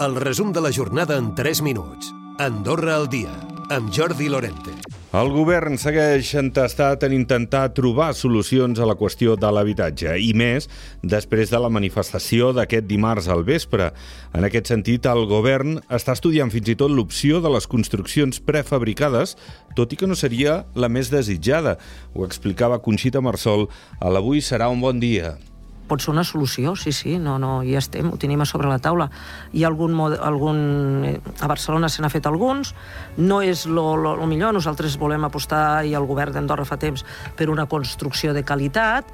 El resum de la jornada en 3 minuts. Andorra al dia, amb Jordi Lorente. El govern segueix entestat en intentar trobar solucions a la qüestió de l'habitatge, i més després de la manifestació d'aquest dimarts al vespre. En aquest sentit, el govern està estudiant fins i tot l'opció de les construccions prefabricades, tot i que no seria la més desitjada. Ho explicava Conxita Marsol a l'Avui serà un bon dia pot ser una solució, sí, sí, no, no, ja estem, ho tenim a sobre la taula. Hi ha algun, algun eh, a Barcelona se n'ha fet alguns, no és lo millor, nosaltres volem apostar, i el govern d'Andorra fa temps, per una construcció de qualitat,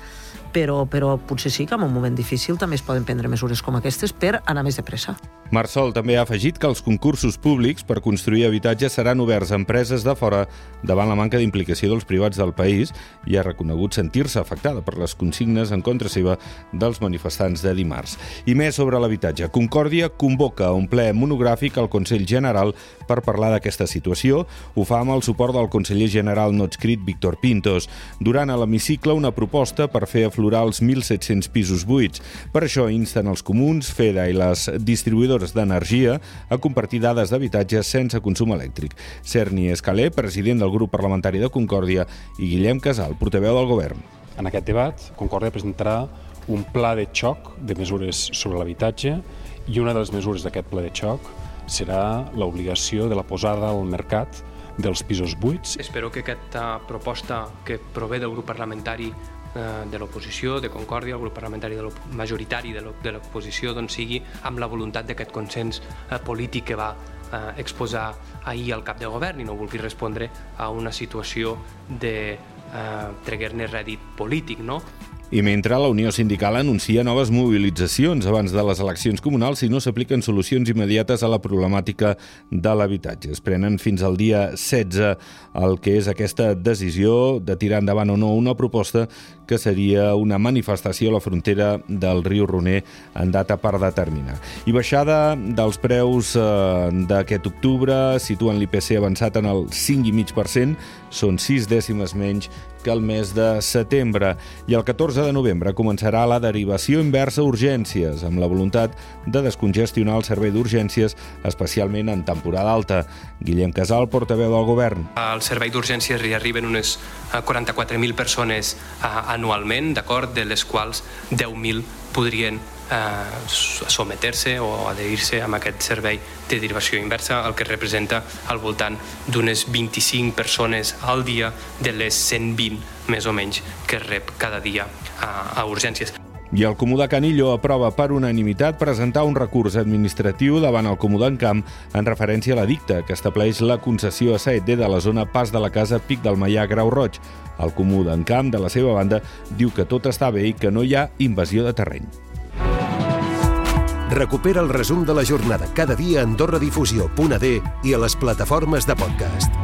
però, però potser sí que en un moment difícil també es poden prendre mesures com aquestes per anar més de pressa. Marsol també ha afegit que els concursos públics per construir habitatges seran oberts a empreses de fora davant la manca d'implicació dels privats del país i ha reconegut sentir-se afectada per les consignes en contra seva dels manifestants de dimarts. I més sobre l'habitatge. Concòrdia convoca un ple monogràfic al Consell General per parlar d'aquesta situació. Ho fa amb el suport del conseller general no escrit Víctor Pintos. Durant a l'hemicicle una proposta per fer aflorar aflorar els 1.700 pisos buits. Per això insten els comuns, FEDA i les distribuïdores d'energia a compartir dades d'habitatges sense consum elèctric. Cerny Escalé, president del grup parlamentari de Concòrdia, i Guillem Casal, portaveu del govern. En aquest debat, Concòrdia presentarà un pla de xoc de mesures sobre l'habitatge i una de les mesures d'aquest pla de xoc serà l'obligació de la posada al mercat dels pisos buits. Espero que aquesta proposta que prové del grup parlamentari de l'oposició, de Concòrdia, el grup parlamentari de majoritari de l'oposició, doncs sigui amb la voluntat d'aquest consens eh, polític que va eh, exposar ahir al cap de govern i no vulgui respondre a una situació de eh, treguer-ne rèdit polític, no? I mentre la Unió Sindical anuncia noves mobilitzacions abans de les eleccions comunals si no s'apliquen solucions immediates a la problemàtica de l'habitatge. Es prenen fins al dia 16 el que és aquesta decisió de tirar endavant o no una proposta que seria una manifestació a la frontera del riu Roner en data per determinar. I baixada dels preus eh, d'aquest octubre situen l'IPC avançat en el 5,5%, són 6 dècimes menys que el mes de setembre. I el 14 de novembre començarà la derivació inversa a urgències, amb la voluntat de descongestionar el servei d'urgències, especialment en temporada alta. Guillem Casal, portaveu del govern. Al servei d'urgències hi arriben unes 44.000 eh, persones eh, anualment, d'acord, de les quals 10.000 podrien eh, someter-se o adherir-se a aquest servei de derivació inversa, el que representa al voltant d'unes 25 persones al dia de les 120 més o menys que rep cada dia a, a urgències. I el Comú de Canillo aprova per unanimitat presentar un recurs administratiu davant el Comú d'Encamp en referència a l'edicte que estableix la concessió a Saeté de la zona Pas de la Casa Pic del Maià Grau Roig. El Comú d'Encamp, de la seva banda, diu que tot està bé i que no hi ha invasió de terreny. Recupera el resum de la jornada cada dia a AndorraDifusió.d i a les plataformes de podcast.